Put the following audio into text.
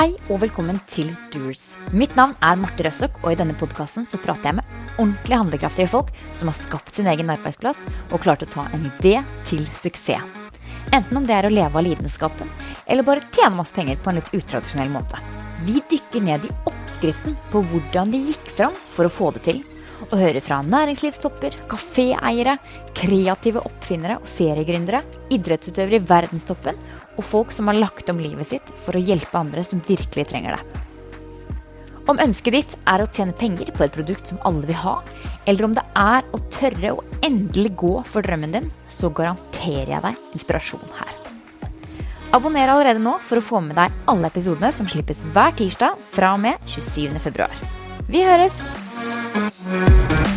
og velkommen til Doers. Mitt navn er Marte Røssok, og i denne podkasten prater jeg med ordentlig handlekraftige folk som har skapt sin egen arbeidsplass og klart å ta en idé til suksess. Enten om det er å leve av lidenskapen, eller bare tjene masse penger på en litt utradisjonell måte. Vi dykker ned i oppskriften på hvordan de gikk fram for å få det til. Og høre fra næringslivstopper, kaféeiere, kreative oppfinnere og seriegründere, idrettsutøvere i verdenstoppen og folk som har lagt om livet sitt for å hjelpe andre som virkelig trenger det. Om ønsket ditt er å tjene penger på et produkt som alle vil ha, eller om det er å tørre å endelig gå for drømmen din, så garanterer jeg deg inspirasjon her. Abonner allerede nå for å få med deg alle episodene som slippes hver tirsdag fra og med 27.2. Vi høres! Mm-hmm.